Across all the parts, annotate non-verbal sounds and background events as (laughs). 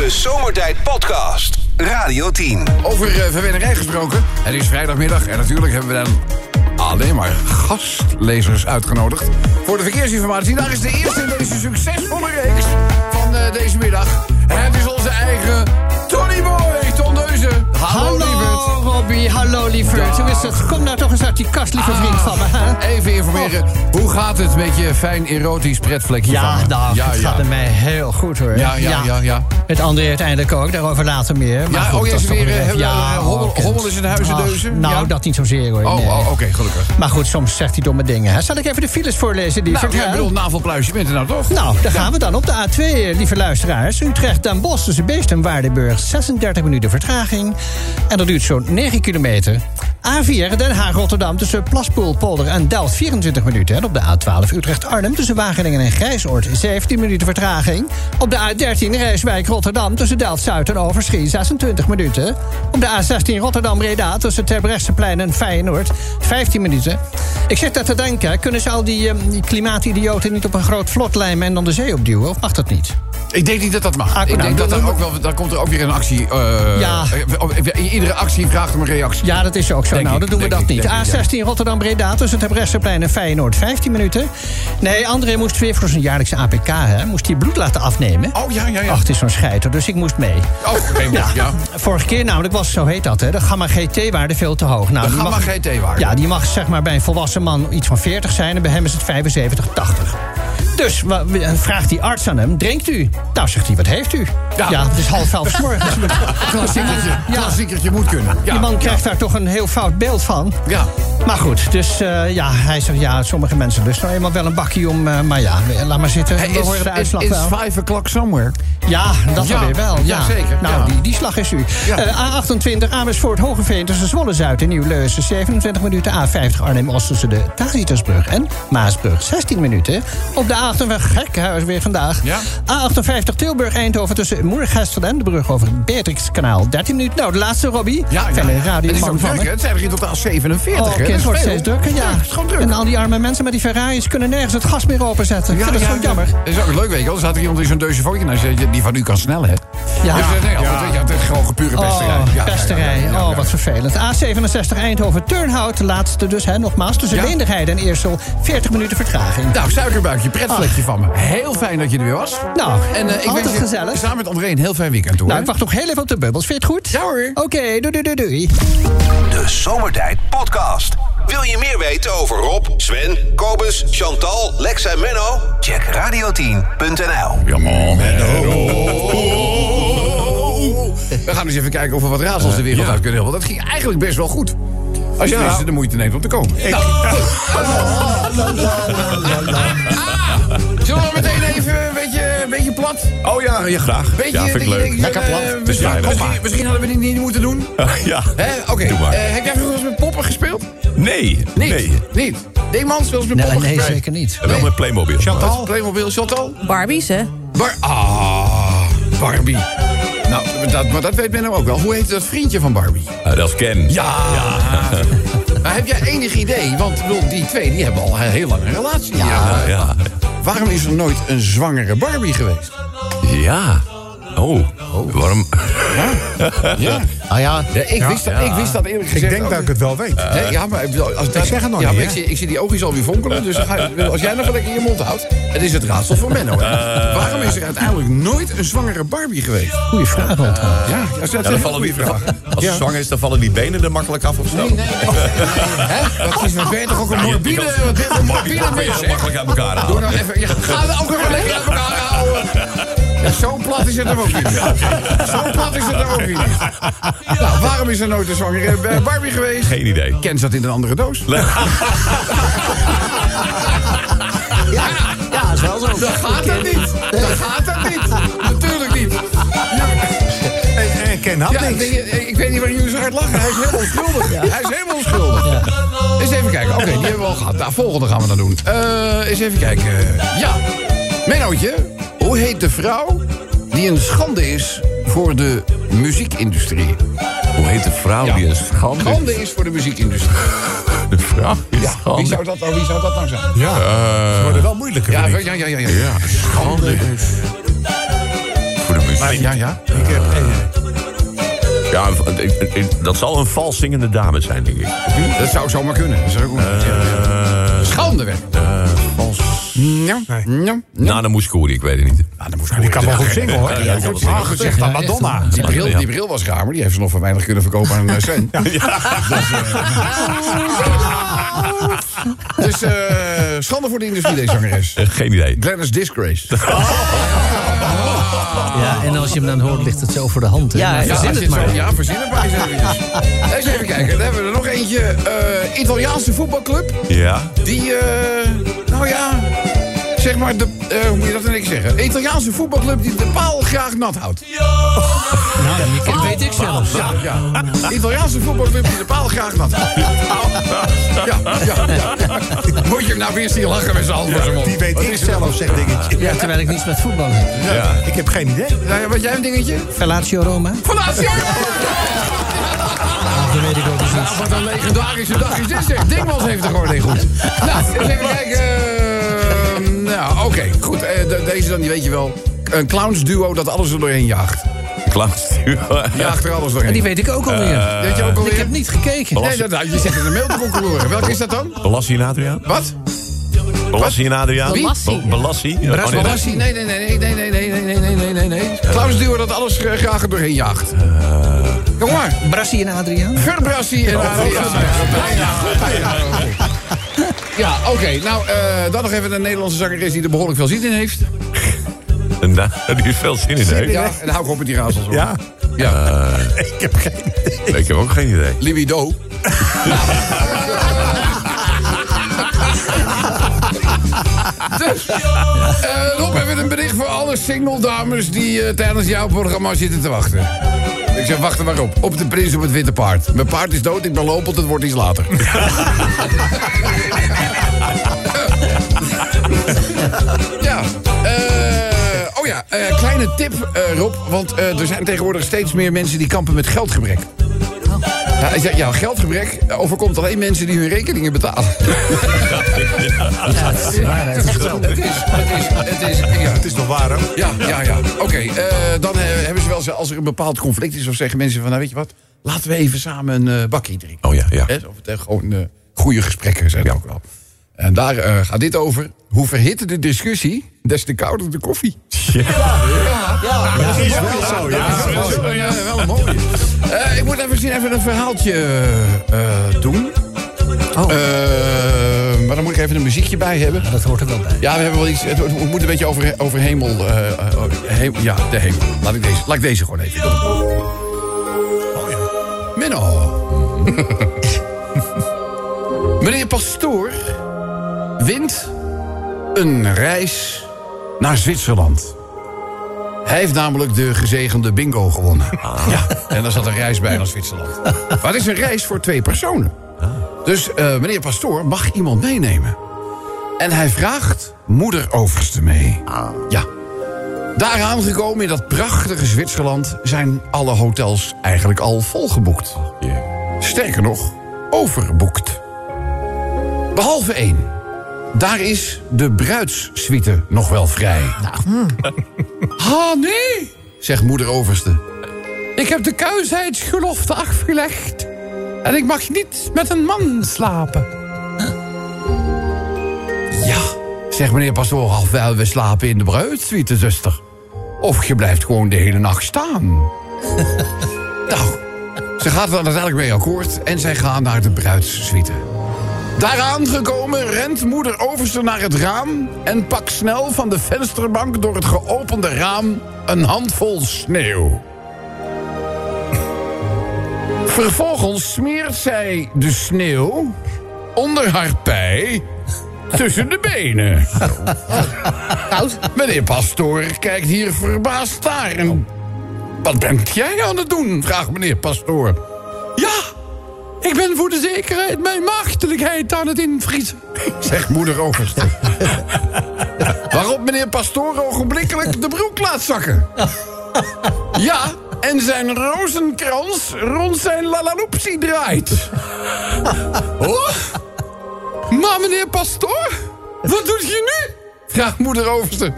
De Zomertijd Podcast. Radio 10. Over uh, gesproken. Het is vrijdagmiddag en natuurlijk hebben we dan alleen maar gastlezers uitgenodigd. Voor de verkeersinformatie. Daar is de eerste in deze succesvolle reeks van uh, deze middag. En het is onze eigen Tony Boy, Ton Deuzen. Hallo, lieverd. Robbie, hallo lieverd. Hoe is het? Kom nou toch eens uit die kast, lieve vriend van me. Hè? Even informeren. Hoe gaat het met je fijn erotisch pretvlekje Ja, van me? nou, het gaat met mij heel goed hoor. Ja, ja, ja, ja. Het André uiteindelijk ook, daarover later meer. Maar Ja, goed, oh, jij dat is toch weer, eh, ja, hobbel- oh, is in huizen Ach, deuzen? Nou, Ja? dat niet zozeer hoor. Oh, nee. oh, oké, gelukkig. Maar goed, soms zegt hij domme dingen. Hè? Zal ik even de files voorlezen, lieverd? Nou, jij bedoelt navelpluis, je bent er nou toch? Nou, daar gaan we dan op de A2, lieve luisteraars. Utrecht Den Bosch tussen Beest en Waardenburg. 36 minuten vertraging. En dat duurt zo'n 9 kilometer. A4 Den Haag-Rotterdam tussen Plaspoel, Polder en Delft 24 minuten. En op de A12 Utrecht-Arnhem tussen Wageningen en Grijsoord 17 minuten vertraging. Op de A13 Rijswijk-Rotterdam tussen Delft-Zuid en Overschie 26 minuten. Op de A16 Rotterdam-Breda tussen Terbrechtseplein en Feyenoord 15 minuten. Ik zit daar te denken, kunnen ze al die, eh, die klimaatidioten niet op een groot vlot lijmen en dan de zee opduwen? Of mag dat niet? Ik denk niet dat dat mag. Ah, ik nou, denk dat er ook wel, dan komt er ook weer een actie. eh, Ja. eh, Iedere actie vraagt om een reactie. Ja, dat is ook zo. Denk nou, dan doen we dat ik, niet. denk ik, ja. A16 Rotterdam-Breda tussen het Bresseplein en Feyenoord 15 minuten. Nee, André moest weer voor zijn jaarlijkse APK, hè, moest hij bloed laten afnemen. Oh, ja, ja, ja. Ach, het is zo'n scheiter, dus ik moest mee. Oh, geen ja. ja. Vorige keer namelijk was, zo heet dat, hè, de gamma GT-waarde veel te hoog. Nou, De die gamma mag- GT-waarde. Ja, die mag zeg maar bij een volwassen man iets van 40 zijn... en bij hem is het 75, 80. Dus vraagt die arts aan hem, drinkt u? Nou, zegt hij, wat heeft u? Ja. Ja, het is half elf (laughs) morgens. Klassiekertje, Ja. klassiekertje moet kunnen. Ja, Die man krijgt daar toch een heel fout beeld van. Ja. Maar goed, dus eh, ja, hij zegt ja, sommige mensen lusten nou eenmaal wel een bakje om. eh, maar ja, laat maar zitten. Hey, we is, horen de is, uitslag is wel. five o'clock somewhere? Ja, dat Ja, weer wel. ja, zeker, Nou. Die, die slag is u. Eh, A28 Amersfoort Hogeveen tussen Zwolle-Zuid en Nieuw-Leusen 27 minuten. A50 Arnhem-Oost tussen de Tacitusbrug en Maasbrug 16 minuten. Op de A58 Gekkenhuis weer vandaag. Ja. A58 Tilburg-Eindhoven tussen Moergestel en de brug over het Beatrixkanaal 13 minuten. Nou, de laatste Robbie. Ja, ja. de radio Het is ook druk? Het zijn er in totaal 47, Oh, is wordt steeds drukker, ja. het is gewoon druk. En al die arme mensen met die Ferraris kunnen nergens het gas meer openzetten. Ik vind dat zo jammer. Dat is ook leuk, weet je wel. Er staat er iemand in zo'n deusje. Nou, zei je, die van u kan snel, hè? Ja. Dus, eh, nee, altijd, het is gewoon pure pesterij. Oh, Ja, pesterij. ja, ja, ja, Oh, ja. wat vervelend. A67 Eindhoven Turnhout, de laatste dus, hè, nogmaals. Tussen Ja. Leendigheid en Eersel, 40 minuten vertraging. Nou, suikerbuikje, pretvlekje van me. Heel fijn dat je er weer was. Nou, En eh, ik altijd gezellig. samen met André een heel fijn weekend, hoor. Nou, ik wacht nog heel even op de bubbels. Vind je het goed? Ja, hoor. Oké, doei, doei, doei, doei. De Zomertijd Podcast. Wil je meer weten over Rob, Sven, Kobus, Chantal, Lex en Menno? Check radio10.nl. Ja, man. We gaan eens even kijken of we wat raadsels de wereld uit kunnen helpen. Want dat ging eigenlijk best wel goed. Als je tenminste de moeite neemt om te komen. Nou. Zullen we meteen even een beetje, een beetje plat? Oh ja, ja graag. Beetje, ja, vind ik leuk. Lekker plat. Is misschien, misschien, misschien hadden we dit niet moeten doen. (laughs) ja. Hè? Oké. Eh, heb jij vroeger eens met poppen gespeeld? Nee, Niet? nee. Niet? Deemans wel eens met Nee, poppen nee, gespeeld? zeker niet. En Wel met Playmobil. Chantal? Playmobil, Chantal? Barbies, hè? Bar ah, Barbie. Nou, dat, maar dat weet men nou ook wel. Hoe heet dat vriendje van Barbie? Eh, dat is Ken. Ja. (laughs) Maar heb jij enig idee? Want bedoel, die twee die hebben al een heel lang een relatie. Ja, ja. Waarom is er nooit een zwangere Barbie geweest? Ja. Oh, waarom? Ja. Ah ja, Ja, ik, wist dat, ik wist dat eerlijk gezegd Ik denk ook dat ik het wel weet. Nee, ja, maar ik, als dat, zeg het nog ja, niet, ik, zie, ik zie die oogjes alweer fonkelen. Dus dan ga je- als jij nog wel lekker je mond houdt. Het is het raadsel voor Menno. Hè? Waarom is er uiteindelijk nooit een zwangere Barbie geweest? goede vraag. Ja, ja, dat Ja, zijn dan vallen goede die, vragen. als ze zwanger is, dan vallen die benen er makkelijk af of zo. Nee, nee? (laughs) Dat is wat toch ook een morbide, wat je een morbide makkelijk uit elkaar Doe halen. nou even, ja, ga het ook even lekker uit elkaar houden. Ja, zo plat is het er ook niet. Zo plat is het er ook niet. Nou, waarom is er nooit een zwangere eh, Barbie geweest? Geen idee. Ken zat in een andere doos. Ja, ja, is wel zo. Dat gaat er niet. Dat gaat er niet. Natuurlijk niet. En, en Ken had Ja, niks. eh, ik weet niet waar jullie zo hard lachen. Hij is helemaal onschuldig. Hij is helemaal onschuldig. Eens even kijken. Oké, die hebben we al gehad. Nou, volgende gaan we dan doen. Eh eens even kijken. Ja. Mennootje, hoe heet de vrouw die een schande is voor de muziekindustrie? Hoe heet de vrouw Ja. die een schande is? Schande is voor de muziekindustrie. (laughs) De vrouw die Ja, schande wie zou dat, nou- wie zou dat nou zijn? Ja, ze worden wel moeilijker. Ja, ja, ja, ja. ja. Ja, schande is voor de muziek. Maar, ja, ja. Ik heb geen idee. Ja, dat zal een vals zingende dame zijn, denk ik. Dat zou zomaar kunnen. Dat zou ook Eh, Schande weg. Ja, ja, ja. Na de moeskoeri, ik weet het niet. Ah, dan moest Die kan wel goed zingen hoor. Ja, die zingen. Ah, gezegd aan Madonna. Die bril, die bril was raar, maar die heeft ze nog voor weinig kunnen verkopen aan uh, Sven. (laughs) Dus, eh, dus schande voor de industrie, deze zangeres. Eh, Geen idee. Glennis Disgrace. (laughs) Ja, en als je hem dan hoort, ligt het zo voor de hand. hè? Ja, Maar ja, verzin het maar. zo- Ja, verzin het maar eens. Eens even kijken, dan hebben we er nog eentje. eh, Italiaanse voetbalclub. Ja? Die, eh, nou ja, zeg maar, de, eh, hoe moet je dat dan ik zeggen? Een Italiaanse voetbalclub die de paal graag nat houdt. (laughs) Nou, je kent, weet ik zelfs. Ja, ja. Italiaanse voetbalclub die de paal graag nat houdt. Ja, ja, ja. Moet je hem nou weer zien lachen met zijn hand voor zijn mond? Die weet Wat ik is zelf, zegt dingetje. Ja, terwijl ik niets met voetbal heb. Ja. Ik heb geen idee. Nou ja, wat jij een dingetje? Fellatio Roma? Vandaag, ja! Dat weet ik ook niet. Wat een legendarische dag is dit, zeg. Dingmans heeft er gewoon niet goed. Nou, eens even kijken. Eh, oké, goed. Eh, de- deze dan, die weet je wel. Een clownsduo dat alles er doorheen jaagt. Klaasstuur. (laughs) Jaagt er alles En doorheen. die weet ik ook alweer. weet je ook alweer? ik heb niet gekeken. Nee, dat, je zit in de mail te concluderen. Welke is dat dan? Belassie en Adriaan? Wat? Belassie en Adriaan? Wie? Belassie. Be- Belassie? Oh, nee, nee. Nee, nee, nee, nee, nee, nee, nee, nee, nee, nee, nee, nee. Clownsduo dat alles eh, graag er doorheen jaagt. Kom maar. Brassie en Adriaan? Verbrassie en Adriaan. Ja, oké. Nou, eh, dan nog even een Nederlandse zangeres die er behoorlijk veel zin in heeft. Daar die heeft veel zin in, hè? Ja, en hou ik op met die razels. hoor. Ja, Ja. ik heb geen idee. Ik heb ook geen idee. Libido. dus, eh, Rob, even een bericht voor alle single dames die eh, tijdens jouw programma zitten te wachten. Ik zeg, wachten waarop? Op de prins op het witte paard. Mijn paard is dood, ik ben lopend, het wordt iets later. (laughs) ja, eh, oh ja, eh, kleine tip, eh, Rob. Want er zijn tegenwoordig steeds meer mensen die kampen met geldgebrek. Ja, ja, geldgebrek overkomt alleen mensen die hun rekeningen betalen. (laughs) Ja, dat is waar. Het is, het is, het is, ja. Het is toch waar? Ja, ja, ja. Oké, dan hebben ze wel als er een bepaald conflict is... of zeggen mensen van, nou weet je wat... laten we even samen een eh, bakkie drinken. Oh ja, ja. Of het gewoon goede gesprekken zijn ook wel. En daar eh, gaat dit over. Hoe verhitte de discussie, des te kouder de koffie. Dat is wel zo, ja. Dat is wel zo, ja, wel een mooie. Eh, ik moet even zien, even een verhaaltje eh, doen. Oh. Eh, maar dan moet ik even een muziekje bij hebben. Dat hoort er wel bij. Ja, we hebben wel iets. Het, het moet een beetje over, over hemel. he- ja, de hemel. Laat ik deze, laat ik deze gewoon even doen. Menno. (laughs) Meneer Pastoor wint een reis naar Zwitserland. Hij heeft namelijk de gezegende bingo gewonnen. Ja, en daar zat een reis bij naar Zwitserland. (laughs) Maar het is een reis voor twee personen. Dus eh, meneer Pastoor mag iemand meenemen. En hij vraagt moeder Overste mee. Ja. Daar aangekomen in dat prachtige Zwitserland... zijn alle hotels eigenlijk al volgeboekt. Sterker nog, overboekt. Behalve één. Daar is de bruidssuite nog wel vrij. (laughs) Ah, nee, zegt moeder Overste. Ik heb de kuisheidsgelofte afgelegd. En ik mag niet met een man slapen. Ja, zegt meneer Pastoor, of wel we slapen in de bruidssuite, zuster. Of je blijft gewoon de hele nacht staan. (laughs) nou, ze gaat er dan uiteindelijk mee akkoord en zij gaan naar de bruidssuite. Daar aangekomen rent moeder Overste naar het raam... en pakt snel van de vensterbank door het geopende raam... een handvol sneeuw. Vervolgens smeert zij de sneeuw onder haar pij tussen de benen. Meneer Pastoor kijkt hier verbaasd naar. En wat bent jij aan het doen? vraagt meneer Pastoor. Ja, ik ben voor de zekerheid mijn maagdelijkheid aan het invriezen, zegt moeder Overste. (laughs) Waarop meneer Pastoor ogenblikkelijk de broek laat zakken. Ja, en zijn rozenkrans rond zijn lalaloopsie draait. Oh? Maar meneer Pastoor, wat doet je nu? Vraagt moeder Overste.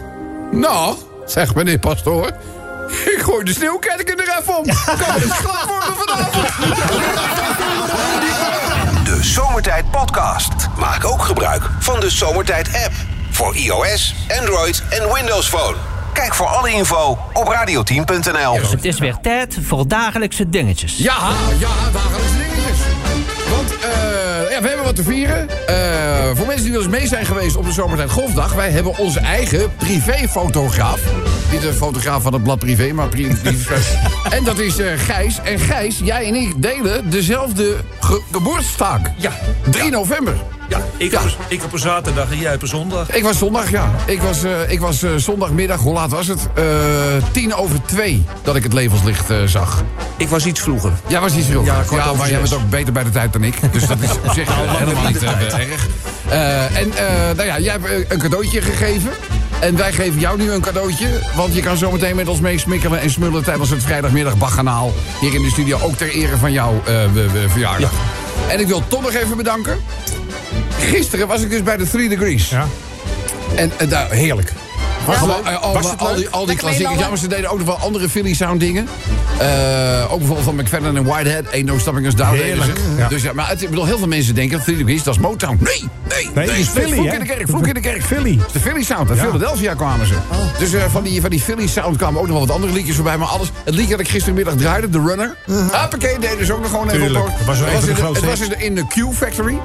Nou, zegt meneer Pastoor, Ik gooi de sneeuwketting er even om. Kom eens klaar worden vanavond. De Zomertijd Podcast. Maak ook gebruik van de Zomertijd app. Voor iOS, Android en Windows Phone. Kijk voor alle info op radioteam.nl. Het is weer tijd voor dagelijkse dingetjes. Ja, ja, dagelijkse dingetjes. Want eh, ja, we hebben wat te vieren. Eh, voor mensen die wel eens mee zijn geweest op de Zomertijd Golfdag... wij hebben onze eigen privéfotograaf. Niet de fotograaf van het blad privé, maar pri- privé. (laughs) en dat is eh, Gijs. En Gijs, jij en ik delen dezelfde ge geboortestaak. Ja. 3 november. Ja, ik, Ja. Op, ik op een zaterdag en jij op een zondag. Ik was zondag, ja. Ik was, eh, ik was eh, zondagmiddag, hoe laat was het? Eh, tien over twee dat ik het levenslicht eh, zag. Ik was iets vroeger. Ja, was iets vroeger. Ja, maar jij bent ook beter bij de tijd dan ik. Dus dat is op (laughs) zich eh, helemaal niet erg. Eh, en eh, nou ja, jij hebt een cadeautje gegeven. En wij geven jou nu een cadeautje. Want je kan zometeen met ons meesmikkelen en smullen... tijdens het vrijdagmiddag Baganaal. Hier in de studio, ook ter ere van jouw eh, verjaardag. En ik wil Tom nog even bedanken. Gisteren was ik dus bij de Three Degrees. Ja. En eh, daar, heerlijk. Eh, al, Was het al leuk? die, al die klassiekers. Ja, maar ze deden ook nog wel andere Philly Sound dingen. Eh, ook bijvoorbeeld van McFadden en Whitehead. Ain't No Stopping Us Down. Heerlijk, ze. ja. Dus ja, maar het, ik bedoel, heel veel mensen denken dat Three Degrees, dat is Motown. Nee, nee, Nee, het is Philly, Vloek in de kerk, vloek in de kerk. Philly. Het is de Philly Sound. Uit Ja. Philadelphia kwamen ze. Dus eh, van, die, van die Philly Sound kwamen ook nog wel wat andere liedjes voorbij. Maar alles, het liedje dat ik gistermiddag draaide, The Runner. Hoppakee, deden ze ook nog gewoon even Tuurlijk. op. Dat was in de- Het was in de, in de Q Factory.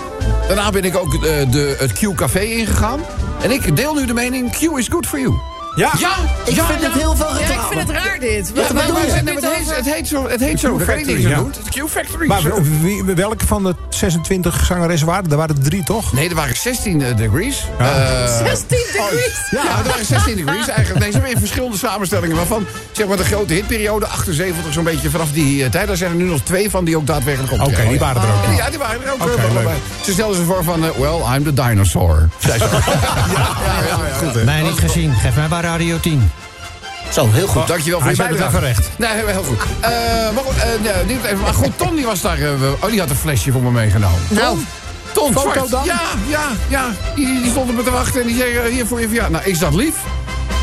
Daarna ben ik ook eh, de, het Q Café ingegaan. En ik deel nu de mening, Q is good for you. Ja. Ja, Ik ja, vind ja. het heel veel Ja, ik reclame. vind het raar dit. Ja, Wat maar, bedoel maar je? het, het, heet, het heet zo. Het heet zo. Daar kan ik niks aan ja. doen. Het is de Q Factory. Maar wie- welke van de 26 zangeressen waren? Er waren er drie, toch? Nee, er waren 16 eh, degrees. Ja. Eh, 16 degrees. ja, er waren 16 degrees eigenlijk. Nee, ze hebben in verschillende samenstellingen. Waarvan, zeg maar, de grote hitperiode, 78 zo'n beetje vanaf die eh, tijd. Daar zijn er nu nog twee van die ook daadwerkelijk op. Oké, die waren er ook. Ja, die waren er ook. Oké, eh, leuk. Ze stelden ze voor van, well, I'm the dinosaur. (laughs) Ja, ja, ja, ja. Mij niet gezien. Geef mij bij Radio 10. Zo, heel goed. Dankjewel voor Hij je bijdrage. even recht. Nee, heel goed. Eh, maar goed, eh, nee, niet even, maar goed, Ton die was daar... eh, oh, die had een flesje voor me meegenomen. Nou. Ton, Foto zwart. dan? Ja, ja, ja. Die, die stond op me te wachten en die zei, hier voor je verjaardag. Nou, is dat lief?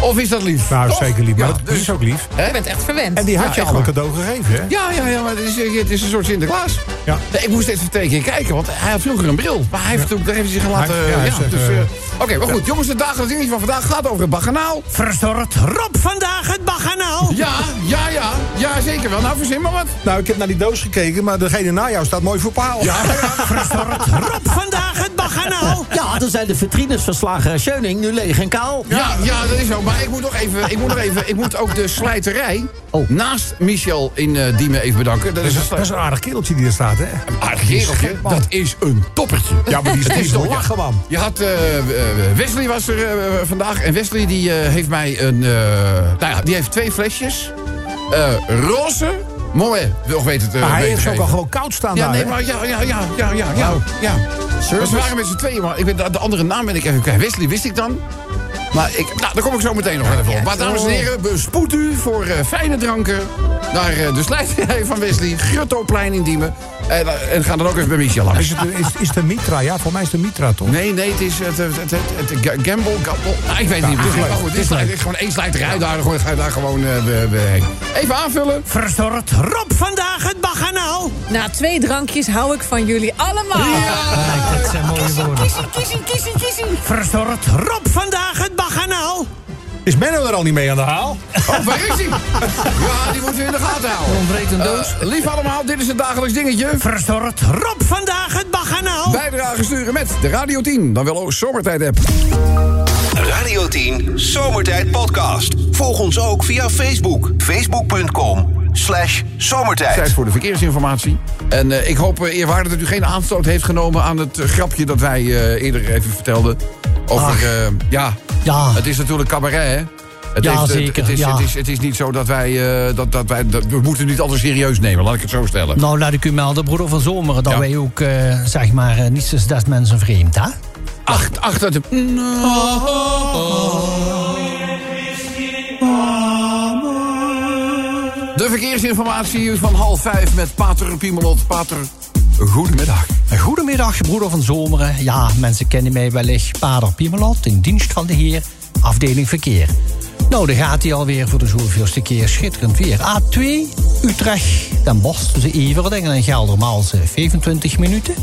Of is dat lief? Nou, Toch? zeker lief. Maar Ja, dat dus- is ook lief. Hè? Je bent echt verwend. En die had Ja, je al een cadeau gegeven, hè? Ja, ja, ja, maar het is, eh, het is een soort Sinterklaas. Ja. Nee, ik moest even twee keer kijken, want hij had vroeger een bril. Maar hij heeft, toen, daar heeft hij zich laten... Hij- ja, Ja, dus, even- eh, Oké, maar goed. Jongens, het dagelijks dingetje van vandaag gaat over het baganaal. Verzorgt Rob vandaag het baganaal? Ja, ja, ja. Ja, zeker wel. Nou, verzin maar wat. Nou, ik heb naar die doos gekeken, maar degene na jou staat mooi voor paal. Ja, Verzorgt Rob vandaag het baganaal? (laughs) Ja, dan zijn de vitrines van Slager Scheuning nu leeg en kaal. Ja, ja, dat is zo. Maar ik moet nog even, ik moet nog even, ik moet ook de slijterij Oh. naast Michel in eh Diemen even bedanken. Dat Dat is is, een dat is een aardig kereltje die er staat, hè? aardig kereltje. Dat is een toppertje. Ja, maar die is (laughs) Het te toch, lachen, man. Je had, eh, eh, Wesley was er vandaag. En Wesley die eh, heeft mij een, eh, nou ja, die heeft twee flesjes. Eh, roze, mooi, wil weten te Maar hij heeft ook al gewoon koud staan Ja, daar, nee, maar ja, ja, ja, ja, ja, ja. ja. Maar ze waren met z'n tweeën, maar ik ben, de, de andere naam ben ik even kwijt. Wesley wist ik dan. Maar ik, nou, daar kom ik zo meteen nog even op. Maar dames en heren, bespoed u voor eh, fijne dranken naar eh, de slijterij (laughs) van Wesley. Gruttoplein in Diemen. En, eh, en ga dan ook even bij Michel langs. Is het, is, is het een Mitra? Ja, voor mij is het een Mitra, toch? Nee, nee, het is het, het, het, het, het ga- gamble, gamble. Nou, ik weet het niet. het is leuk. goed, Het is, leuk. gewoon één slijterij. Daar gooi- ga je daar gewoon eh, we- we heen. Even aanvullen. Verzorgt Rob vandaag het baganaal? Na twee drankjes hou ik van jullie allemaal. Kijk, dat zijn mooie woorden. Kiesie, kiesie. Verzorgt Rob vandaag het baganaal? Is Menno er al niet mee aan de haal? Oh, waar is hij? Ja, die moeten we in de gaten houden. ontbreekt een doos. Eh, lief allemaal, dit is het dagelijks dingetje. Verzorgt Rob vandaag het baganaal? Bijdrage sturen met de Radio 10, dan wel ook zomertijd app. Radio 10 Zomertijd Podcast. Volg ons ook via Facebook. Facebook.com slash zomertijd. Tijd voor de verkeersinformatie. En eh, ik hoop uh, eerwaardig dat u geen aanstoot heeft genomen aan het eh, grapje dat wij eh, eerder even vertelden. Over, eh, ja, Ja. het is natuurlijk cabaret, hè? Het Ja, heeft, het- zeker, Het is, ja. het, is, het is niet zo dat wij, eh, dat, dat wij dat, we moeten niet altijd serieus nemen, laat ik het zo stellen. Nou, laat ik u melden, broeder van Zomeren, dat Ja. wij ook, eh, zeg maar, eh, niet zoals dat mensen vreemd, hè? Acht, achter de... De verkeersinformatie van half vijf met Pater Piemelot. Pater, goedemiddag. Goedemiddag, broeder van Zomeren. Ja, mensen kennen mij wellicht Pader Piemelot, in dienst van de Heer, afdeling verkeer. Nou, daar gaat hij alweer voor de zoveelste keer schitterend weer. A2, Utrecht, Den Bosch tussen Everdingen en Geldermalsen 25 minuten.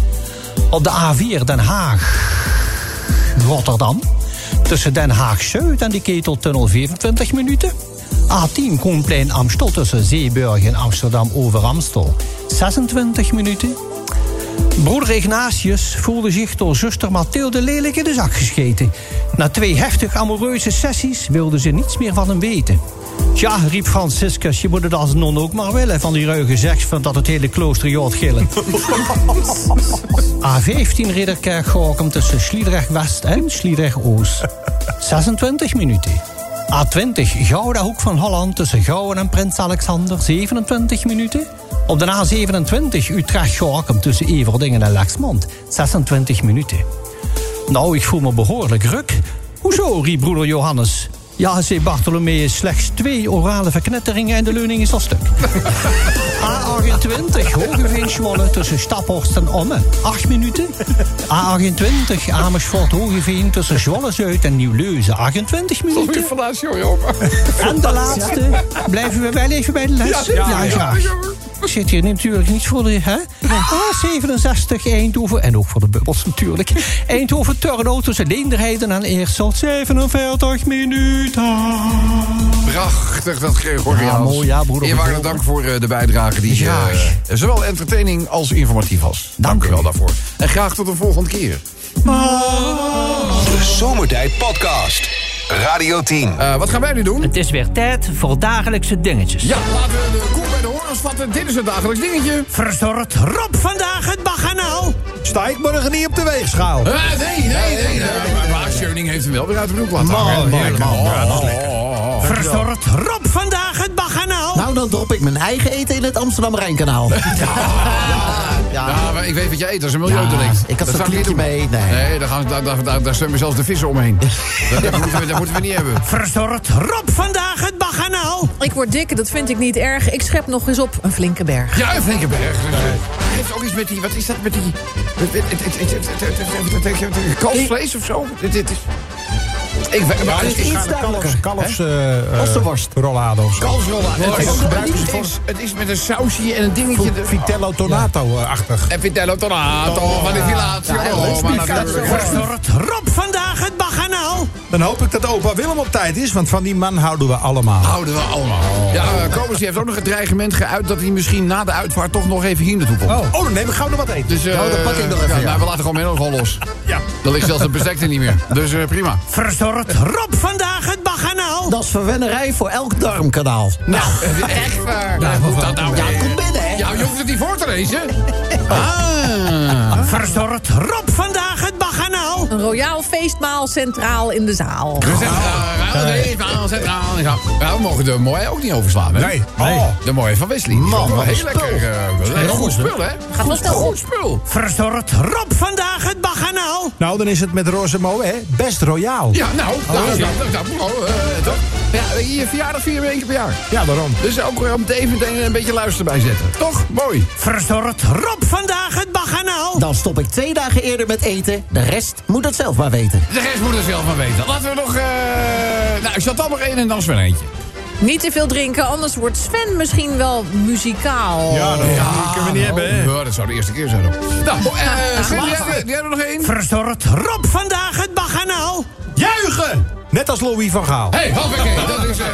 Op de A4 Den Haag, Rotterdam. Tussen Den Haag-Zuid en de Keteltunnel 24 minuten. A10 Koenplein Amstel tussen Zeeburg en Amsterdam over Amstel 26 minuten. Broeder Ignatius voelde zich door zuster Mathilde lelijk in de zak gescheten. Na twee heftig amoureuze sessies wilde ze niets meer van hem weten. Tja, riep Franciscus, je moet het als non ook maar willen... van die ruige seks van dat het hele klooster jood gillen. (laughs) A15 Ridderkerk Gorkum tussen Sliedrecht West en Sliedrecht Oost. 26 minuten. A20 Gouda Hoek van Holland tussen Gouwen en Prins Alexander 27 minuten. Op de A27 Utrecht Gorkum tussen Everdingen en Lexmond 26 minuten. Nou, ik voel me behoorlijk ruk. Hoezo, riep broeder Johannes. Ja, zei Bartholomeus, slechts twee orale verknetteringen en de leuning is al stuk. (laughs) A28, Hogeveen Zwolle tussen Staphorst en Omme, 8 minuten. A28, Amersfoort Hogeveen tussen Zwolle Zuid en Nieuw-Leuzen, 28 minuten. Vandaag, jongen. En de laatste, blijven we wel even bij de les? Ja, graag. Ik zit hier natuurlijk niet voor de... Hè? A67 Eindhoven, en ook voor de bubbels natuurlijk. (laughs) Eindhoven Turno tussen Leenderheiden en Eersel, 47 minuten. Prachtig, dat Gregoriaans. Ja, mooi, ja, broeder. Eerwaarde dank voor eh, de bijdrage die Graag. eh, zowel entertaining als informatief was. Dank, u wel daarvoor. En graag tot een volgende keer. De Zomertijd Podcast. Radio 10. Eh, wat gaan wij nu doen? Het is weer tijd voor dagelijkse dingetjes. Ja, laten we de koe bij de horens vatten. Dit is het dagelijks dingetje. Verzorgt Rob vandaag het baganaal? Sta ik morgen niet op de weegschaal? Eh, nee, nee, nee. nee. Maar, heeft hem wel weer uit de broek laten hangen. Mooi, Lekker. mooi. Ja, dat is lekker. oh. Verzorgt Rob vandaag? dan drop ik mijn eigen eten in het Amsterdam-Rijnkanaal. Ja. Ja. maar ik weet wat jij eet, dat is een milieudelict. Ja, ik had zo'n kliekje mee. Nee, daar, gaan, daar, daar, daar, daar zwemmen zelfs de vissen omheen. dat, dat, moeten we, dat, moeten we, niet hebben. Verzorgt Rob vandaag het baganaal. Ik word dik, dat vind ik niet erg. Ik schep nog eens op een flinke berg. Ja, een flinke berg. Nee. Heeft ook iets met die... Wat is dat met die... Kalfsvlees of zo? Dit is... Ik dus het eh, is iets. Kalfs. Het is met een sausje en een dingetje. Vitello Tonato-achtig. En Vitello Tonato van de Villatio. Dat vandaag het baganaal? Dan hoop ik dat opa Willem op tijd is, want van die man houden we allemaal. Houden we allemaal. Ja, uh, Kobus die heeft ook nog het dreigement geuit... dat hij misschien na de uitvaart toch nog even hier naartoe komt. Oh, oh dan neem ik gauw nog wat eten. Dus, eh Nou, dat pak ik nog even, ja, ja. nou, we laten gewoon Menno gewoon los. Ja. Dan ligt zelfs het bestek er niet meer. Dus eh, prima. Verzorgt Rob vandaag het baganaal? Dat is verwennerij voor elk darmkanaal. Nou, echt waar. Nou, hoe dat nou Ja, weer? kom binnen, hè. Ja, je hoeft het niet voor te lezen. (laughs) Ah. Verzorgt Rob vandaag het baganaal? Een royaal feestmaal centraal in de zaal. We zijn centraal, centraal, centraal. Ja, Ja, we mogen de mooie ook niet overslaan, hè? Nee. Oh, de mooie van Wesley. Man, wat heel lekker. eh, goed spul, hè? Gaat wel snel Goed spul. Verzorgt Rob vandaag het baganaal? Nou, dan is het met Roze Moe, hè? Best royaal. Ja, nou, oh, eh, toch? Ja, je verjaardag vier weken per jaar. Ja, daarom. Dus ook weer om het even meteen een beetje luister bij zetten. Toch? Mooi. Verzorgt Rob vandaag het baganaal? Dan stop ik twee dagen eerder met eten. De rest moet het zelf maar weten. De rest moet er zelf van weten. Laten we nog... eh nou, ik zat al nog één en dan Sven eentje. Niet te veel drinken, anders wordt Sven misschien wel muzikaal. Ja, dat kunnen we niet hebben, hè? Ja, dat zou de eerste keer zijn. ook. Nou, eh Sven, die hebben- die hebben er nog één. Verzorgt Rob vandaag het baganaal? Juichen! Net als Louis van Gaal. Hé, hey, hoppakee. Dat is, eh,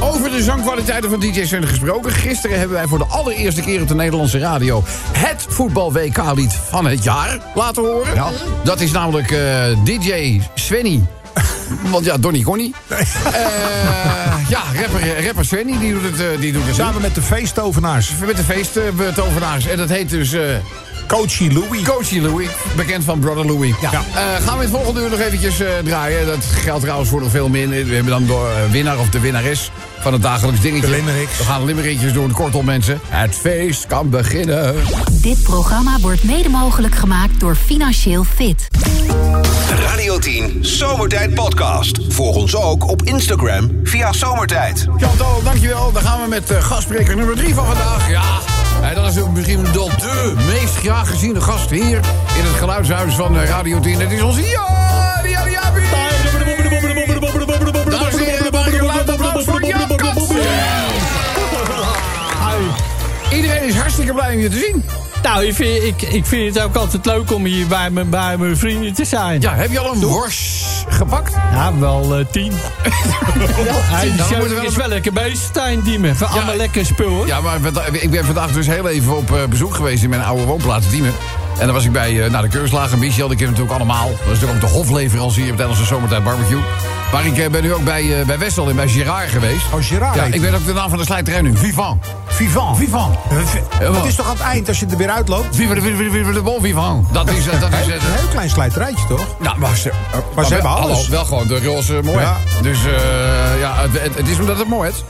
over de zangkwaliteiten van DJ Sven gesproken. Gisteren hebben wij voor de allereerste keer op de Nederlandse radio... het voetbal-WK-lied van het jaar laten horen. Dat is namelijk eh, DJ Svenny. Want ja, Donny Connie. Eh, ja, rapper, rapper Svenny, die doet het, eh, die doet het Samen met de feesttovenaars. met de feesttovenaars. En dat heet dus... eh Coachy Louis. Coachy Louis, bekend van Brother Louis. Ja. Eh, gaan we het volgende uur nog eventjes eh, draaien. Dat geldt trouwens voor nog veel meer. We hebben dan de eh, winnaar of de winnares van het dagelijks dingetje. De limericks. We gaan limerickjes doen. Kortom mensen, het feest kan beginnen. Dit programma wordt mede mogelijk gemaakt door Financieel Fit. Radio 10 Zomertijd Podcast. Volg ons ook op Instagram via Zomertijd. Chantal, dankjewel. Dan gaan we met eh, gastspreker nummer 3 van vandaag. Ja, dat is ook misschien wel de meest graag geziene gast hier... in het geluidshuis van eh, Radio 10. Het is onze Jabi Iedereen is hartstikke blij om je te zien. Nou, ik vind, ik, ik vind het ook altijd leuk om hier bij, mijn bij mijn vrienden te zijn. Ja, heb je al een worst? Gepakt? Ja, wel eh, tien. (laughs) Hij is wel- lekker bezig, Stijn Diemen. Van allemaal lekker spul. Ja, maar ik ben vandaag dus heel even op eh, bezoek geweest in mijn oude woonplaats Diemen. En dan was ik bij eh nou, de keurslager Michel, die ken je natuurlijk allemaal. Dat is natuurlijk ook de hofleverancier tijdens de zomertijd barbecue. Maar ik eh, ben nu ook bij, eh, bij Wessel en bij Girard geweest. Oh. Ja, ik weet ook de naam van de slijterij nu. Vivant. Vivant. Vivant. Het is toch aan het eind als je er weer uitloopt? Vive de, bon vivant. Dat is, eh, dat is, eh, Een heel klein slijterijtje, toch? Nou, maar ze, Maar ze hebben alles. wel gewoon de roze mooi. Dus eh, ja, het, het, het is omdat het mooi is.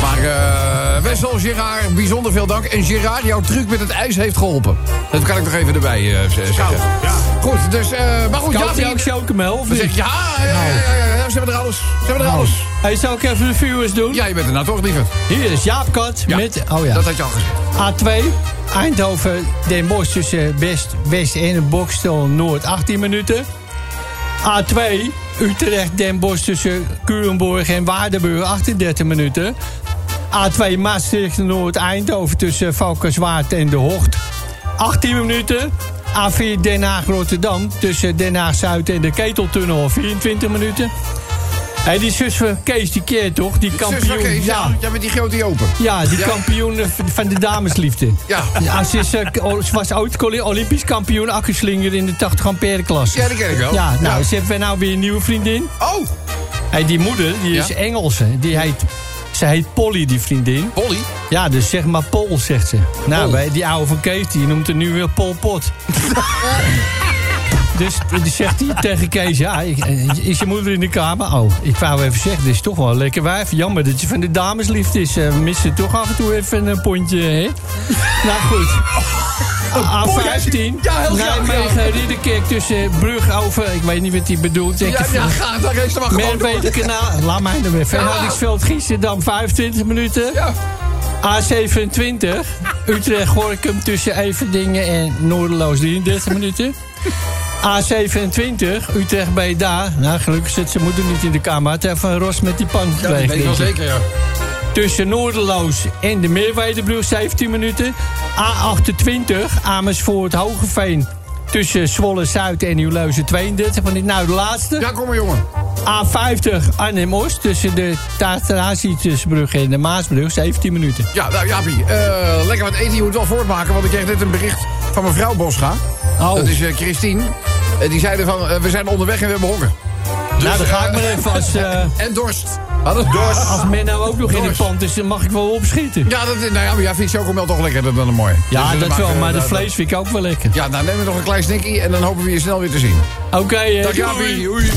Maar eh Wessel, Gerard, bijzonder veel dank. En Gerard, jouw truc met het ijs heeft geholpen. Dat kan ik nog even erbij eh, z- zeggen. Ja. Goed, dus, eh maar goed, Koopt ja, hij ook chocomel of niet? ja, ja, ja, ja, ja, ja, ze hebben er alles. Ze hebben er alles. Hij zou ik even de viewers doen. Ja, je bent er nou toch, lieverd. Hier is Jaap Kat Ja, met... Oh ja. Dat had je al gezegd. A2, Eindhoven, Den Bosch tussen West, West en Bokstel Noord 18 minuten. A2, Utrecht, Den Bosch tussen Culemborg en Waardenburg 38 minuten. A2, Maastricht Noord, Eindhoven tussen Valkenswaard en De Hocht 18 minuten. A4 Den Haag Rotterdam tussen Den Haag Zuid en de Keteltunnel 24 minuten. Hé, die zus van Kees, die keer toch? Die kampioen. Kees, ja, ja, met die grote open. ja, die Ja. kampioen van de damesliefde. Ja. Ja, ze, is, eh, ze was ooit Olymp- Olympisch kampioen accuslinger in de 80 ampère klasse. Ja, die ken ik wel. Ja, nou, Ja. ze heeft nou weer een nieuwe vriendin. Oh, Hey, die moeder, die is. Engelse. Die heet, ze heet Polly, die vriendin. Polly. Ja, dus zeg maar Pol, zegt ze. Nou, Pol. bij die oude van Kees, die noemt er nu weer Pol Pot. (laughs) Dus zegt hij tegen Kees, ja, ik- eh, is je moeder in de kamer? Oh, ik wou even zeggen, dit is toch wel een lekker wijf. Jammer dat je van de damesliefde is. Eh, We missen toch af en toe even een pontje, hè? nou goed. A15, Ja, heel Nijmegen, Ridderkerk tussen Brug over... Ik weet niet wat hij bedoelt. zeg Ja, ga, dan geef ze maar gewoon. Merwede-kanaal. Laat mij er weer. Verhoudingsveld, Giessendam, 25 minuten. Ja. A27, Utrecht-Gorkum tussen Everdingen en Noorderloos 33 minuten. A27, Utrecht-Breda. Nou, gelukkig zit zijn moeder niet in de kamer. Het even een ros met die pan Ja, dat gekregen, weet ik wel zeker, ja. Tussen Noorderloos en de Meerwedebrug 17 minuten. A28 Amersfoort Hogeveen. Tussen Zwolle Zuid en Nieuwleuzen 32 minuten. Nou, de laatste. Ja, kom maar, jongen. A50 Arnhem-Oost. Tussen de Tataratiusbrug en de Maasbrug 17 minuten. Ja, nou Jaapie, eh, lekker wat eten. Je moet wel voortmaken, want ik kreeg net een bericht van mevrouw Bosga. Oh. Dat is eh, Christine. Eh, die zeiden van, eh, we zijn onderweg en we hebben honger. nou, dan ga ik maar even als, eh, En dorst. Hadden dorst. als Menno ook nog in de pand is, dan mag ik wel opschieten. Ja, dat, nou ja, maar jij vindt chocomel toch lekkerder dan een mooi. Ja, Dus dat wel, eh, maar dat dat- vlees vind ik ook wel lekker. Ja, nou neem we nog een klein snikkie en dan hopen we je snel weer te zien. Oké, eh, Dag. Oei.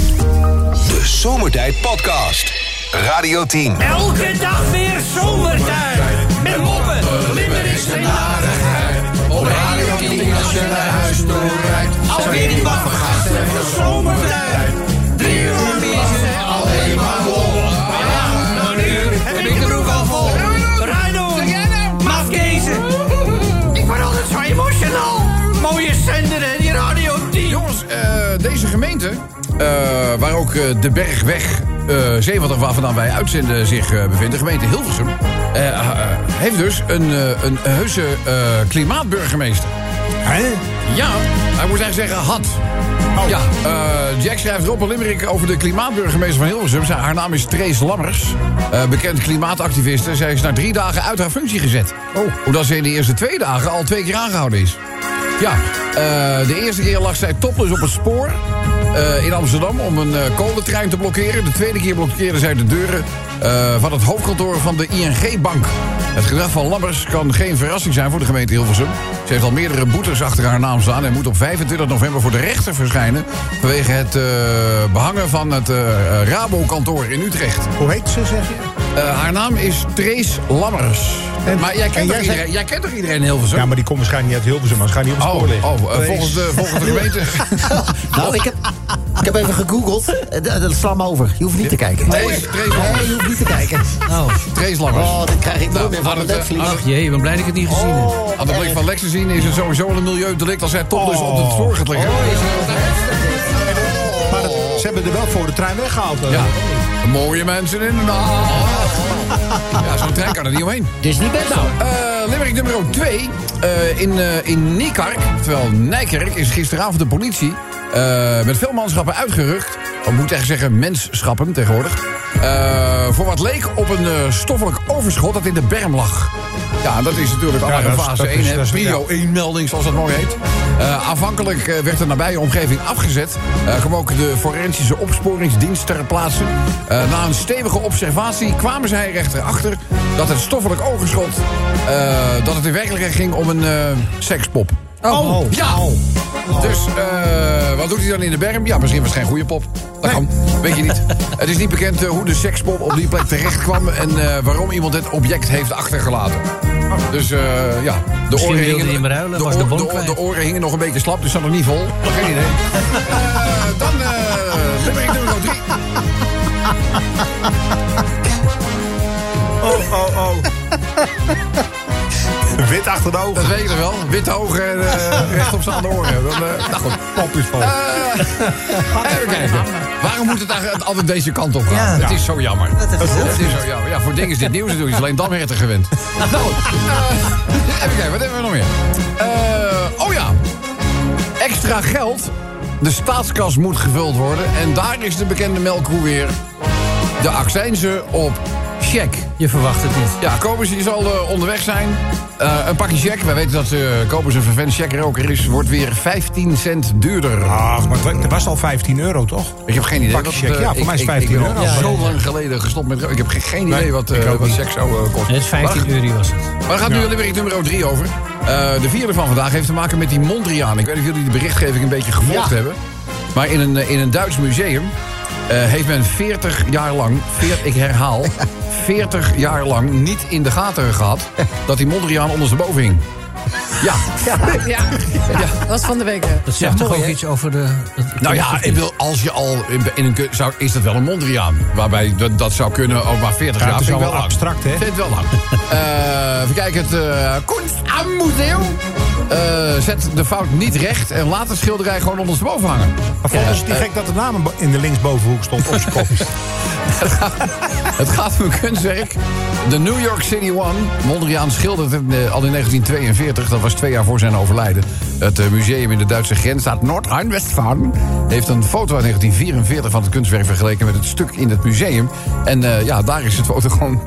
De Zomertijd Podcast. Radio 10. Elke dag weer zomertijd. Met moppen, limmerings en narigheid. Op Radio 10 als je naar huis toe rijdt. Alweer die wacht gasten van zomertijd. Drie uur biezen, alleen maar lol. Maar ja, uur heb ik de broek al vol. Rijdo, mafkezen. Ik word altijd zo emotional. Mooie zender hè, die Radio 10. Jongens, eh, deze gemeente, eh, waar ook eh, de Bergweg eh 70 waar vandaan wij uitzenden zich bevindt, de gemeente Hilversum, heeft dus een, eh, een heuse eh, klimaatburgemeester. Ja, hij moet eigenlijk zeggen had. Ja, eh, Jack schrijft een limerick over de klimaatburgemeester van Hilversum. Zij- Haar naam is Trace Lammers, eh, bekend klimaatactiviste. Zij is na drie dagen uit haar functie gezet. Oh. Omdat ze in de eerste twee dagen al twee keer aangehouden is. Ja, eh, de eerste keer lag zij topless op het spoor eh, in Amsterdam om een eh, kolentrein te blokkeren. De tweede keer blokkeerde zij de deuren eh, van het hoofdkantoor van de ING-bank. Het gedrag van Lammers kan geen verrassing zijn voor de gemeente Hilversum. Ze heeft al meerdere boetes achter haar naam staan... en moet op 25 november voor de rechter verschijnen... vanwege het eh, behangen van het Rabo-kantoor in Utrecht. Hoe heet ze, zeg je? Eh, haar naam is Trace Lammers. En- maar jij en kent, toch jij iedereen, jij kent toch iedereen in Hilversum? Ja, maar die komt waarschijnlijk niet uit Hilversum, maar ze gaan niet op het Oh, spoor liggen. oh eh, volgens, de, volgens de gemeente... (laughs) Nou, ik heb, ik heb even gegoogeld. Eh, Dat, sla me over. Je hoeft niet te kijken. Nee, je hoeft niet te kijken. Oh, Trace Lammers. Oh, dit krijg ik Nou, nooit meer van het, aan ach jee, ik ben blij dat ik het niet gezien heb. Oh, Aan de blik van Lex te zien is het sowieso een milieudelict als hij topless op het spoor gaat liggen. Maar dat- ze hebben er wel voor de trein weggehaald. eh. Ja, mooie mensen in de nacht. Ja, zo'n trein kan er niet omheen. Dit is niet best. Nou, eh, Limerick nummer 2. Eh, in, eh, in Niekark, terwijl Nijkerk, is gisteravond de politie... eh, met veel manschappen uitgerukt. Of moet ik eigenlijk zeggen mensschappen tegenwoordig. eh, voor wat leek op een eh, stoffelijk overschot dat in de berm lag. Ja, dat is natuurlijk al Ja, in dat is- fase dat 1, is- hè, dat is- prio 1 melding zoals dat mooi heet. Eh, aanvankelijk werd de nabije omgeving afgezet. Eh kwam ook de forensische opsporingsdienst ter plaatse. Eh, na een stevige observatie kwamen zij rechter achter dat het stoffelijk overschot... eh, dat het in werkelijkheid ging om een sekspop. Oh. Ja! Dus eh, wat doet hij dan in de berm? Ja, misschien was het geen goede pop. Dat kan, weet je niet. (laughs) Het is niet bekend eh, hoe de sekspop op die plek terecht kwam... en eh, waarom iemand het object heeft achtergelaten. Dus eh, ja, de Misschien oren, hingen, hij hem ruilen, de, oren hingen nog een beetje slap, dus zat nog niet vol. (laughs) Geen idee. Eh, dan eh nummer 3. (laughs) Oh, oh, oh. Wit achter de ogen. Dat weet je wel. Witte ogen en (laughs) uh, rechtopstaande oren. Dan, eh, nou goed. Pop is vol. Even kijken. Waarom moet het eigenlijk altijd deze kant op gaan? Ja. Het is zo jammer. Dat is heel Het is zo jammer. Ja, voor dingen is dit nieuws natuurlijk. Alleen Damherten gewend. nou, goed. Eh, even kijken. Wat hebben we nog meer? Eh, oh ja. Extra geld. De staatskas moet gevuld worden. En daar is de bekende melkroe weer. De accijnzen op check. Je verwacht het niet. Ja, Kobus die zal eh, onderweg zijn. Eh, een pakje check. Wij weten dat eh Kobus een vervent checkroker is. Wordt weer 15 cent duurder. Ach, maar het was al 15 euro, toch? Ik heb geen idee. Pakje wat, check, ja, voor ik- mij is ik- 15 ik euro. al Ja, zo ja. lang geleden gestopt met... Ik heb geen, geen idee Nee, wat, eh wat niet. check zou kosten. Het is 15 Maar- euro was het. Maar dan gaat nu Limerick nummer 3 over. Eh, de vierde van vandaag heeft te maken met die Mondriaan. Ik weet niet of jullie de berichtgeving een beetje gevolgd Ja. hebben. Maar in een, in een Duits museum eh, heeft men 40 jaar lang... Veer, ik herhaal, 40 jaar lang niet in de gaten gehad... dat die Mondriaan ondersteboven hing. Ja, Ja, (laughs) dat was van de week. hè. Dat zegt Ja, toch mooi, ook iets over de... het- nou ja, ik wil, als je al in, in een... Zou, is dat wel een Mondriaan? Waarbij dat, dat zou kunnen, ook maar 40 Ja, jaar. het is vind ik wel wel abstract, hè? Vind het wel lang. (laughs) Eh, even kijken, het uh, Kunst am Museum eh, zet de fout niet recht... en laat de schilderij gewoon ondersteboven hangen. Maar volgens het niet gek dat de naam in de linksbovenhoek stond op zijn kop. (laughs) Het gaat om een kunstwerk. De New York City One. Mondriaan schilderde het al in 1942. Dat was twee jaar voor zijn overlijden. Het eh, museum in de Duitse grensstaat Noord-Rijn-Westfalen... heeft een foto uit 1944 van het kunstwerk vergeleken... met het stuk in het museum. En eh, ja, daar is het foto gewoon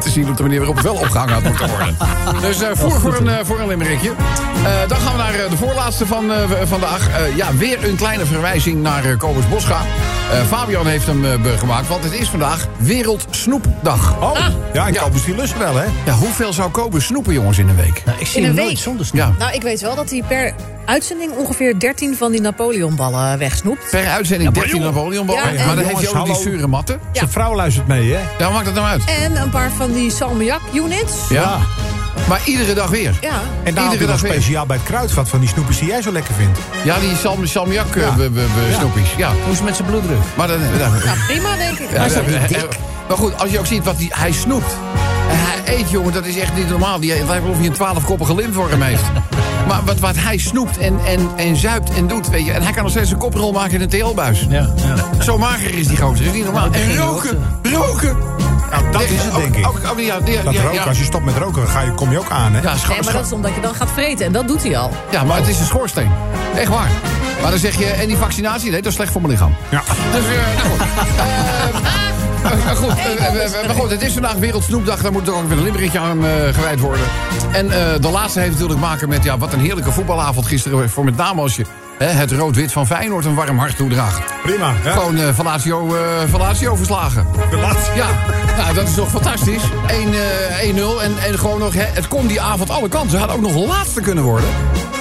te zien op de manier waarop het wel opgehangen had moeten worden. (laughs) Dus eh voor, voor, een, eh, voor een limmerikje. Eh, dan gaan we naar de voorlaatste van eh, vandaag. Eh, ja, weer een kleine verwijzing naar eh, Kobus Boscha. Eh, Fabian heeft hem eh, gemaakt, want het is vandaag Wereld Snoepdag. Oh, ja, ik Ja. kan misschien lusten wel, hè? Ja, hoeveel zou Kobus snoepen, jongens, in een week? Nou, ik zie In hem een nooit week. zonder snoep. Ja, Nou, ik weet wel dat hij per uitzending ongeveer 13 van die Napoleonballen wegsnoept. per uitzending 13 Napoleonballen. Ja, en- maar dan heeft hij ook die zure matten. Zijn vrouw luistert mee, hè? Ja, maakt dat nou uit? En een paar van die salmiak units. Ja. Maar iedere dag weer. Ja. En daar Iedere dag weer. speciaal bij het kruidvat van die snoepjes die jij zo lekker vindt. Ja, die salm, salmiak eh, Ja. snoepjes. Ja. Hoe is het met zijn bloeddruk? Maar dan... dan- Ja, prima, denk ik. Ja, ja, ja, dik. Maar goed, als je ook ziet wat hij, hij snoept. En hij eet, jongen, dat is echt niet normaal. Die, het lijkt wel of hij een twaalfkoppige lintworm heeft. (laughs) Maar wat, wat hij snoept en, en, en zuipt en doet, weet je... En hij kan nog steeds een koprol maken in een TL-buis. Ja, ja. Zo mager is die gozer, dat is niet normaal. begin En roken, roken. Nou, dat is het, Ook- denk ik. Ook, ook, ja, ja, Dat ja, roken, ja. als je stopt met roken, dan ga je, kom je ook aan, hè? Ja, Nee, maar dat is omdat je dan gaat vreten. En dat doet hij al. ja, maar het is een schoorsteen. Echt waar. Maar dan zeg je, en die vaccinatie, nee, dat is slecht voor mijn lichaam. Ja. Dus, eh, nou goed. (laughs) (laughs) Eh, eh, goed, eh, maar goed, het is vandaag Wereldsnoepdag. Daar moet er ook weer een limmerikje aan eh, gewijd worden. En eh, de laatste heeft natuurlijk te maken met... Ja, wat een heerlijke voetbalavond gisteren. Voor met name als je hè, het rood-wit van Feyenoord een warm hart toedraagt. Prima. Ja. Gewoon eh Vallatio, eh, Vallatio verslagen. Ja, nou, dat is toch fantastisch. 1, eh, 1-0 en, en gewoon nog, hè, het kon die avond alle kanten. Ze hadden ook nog laatste kunnen worden.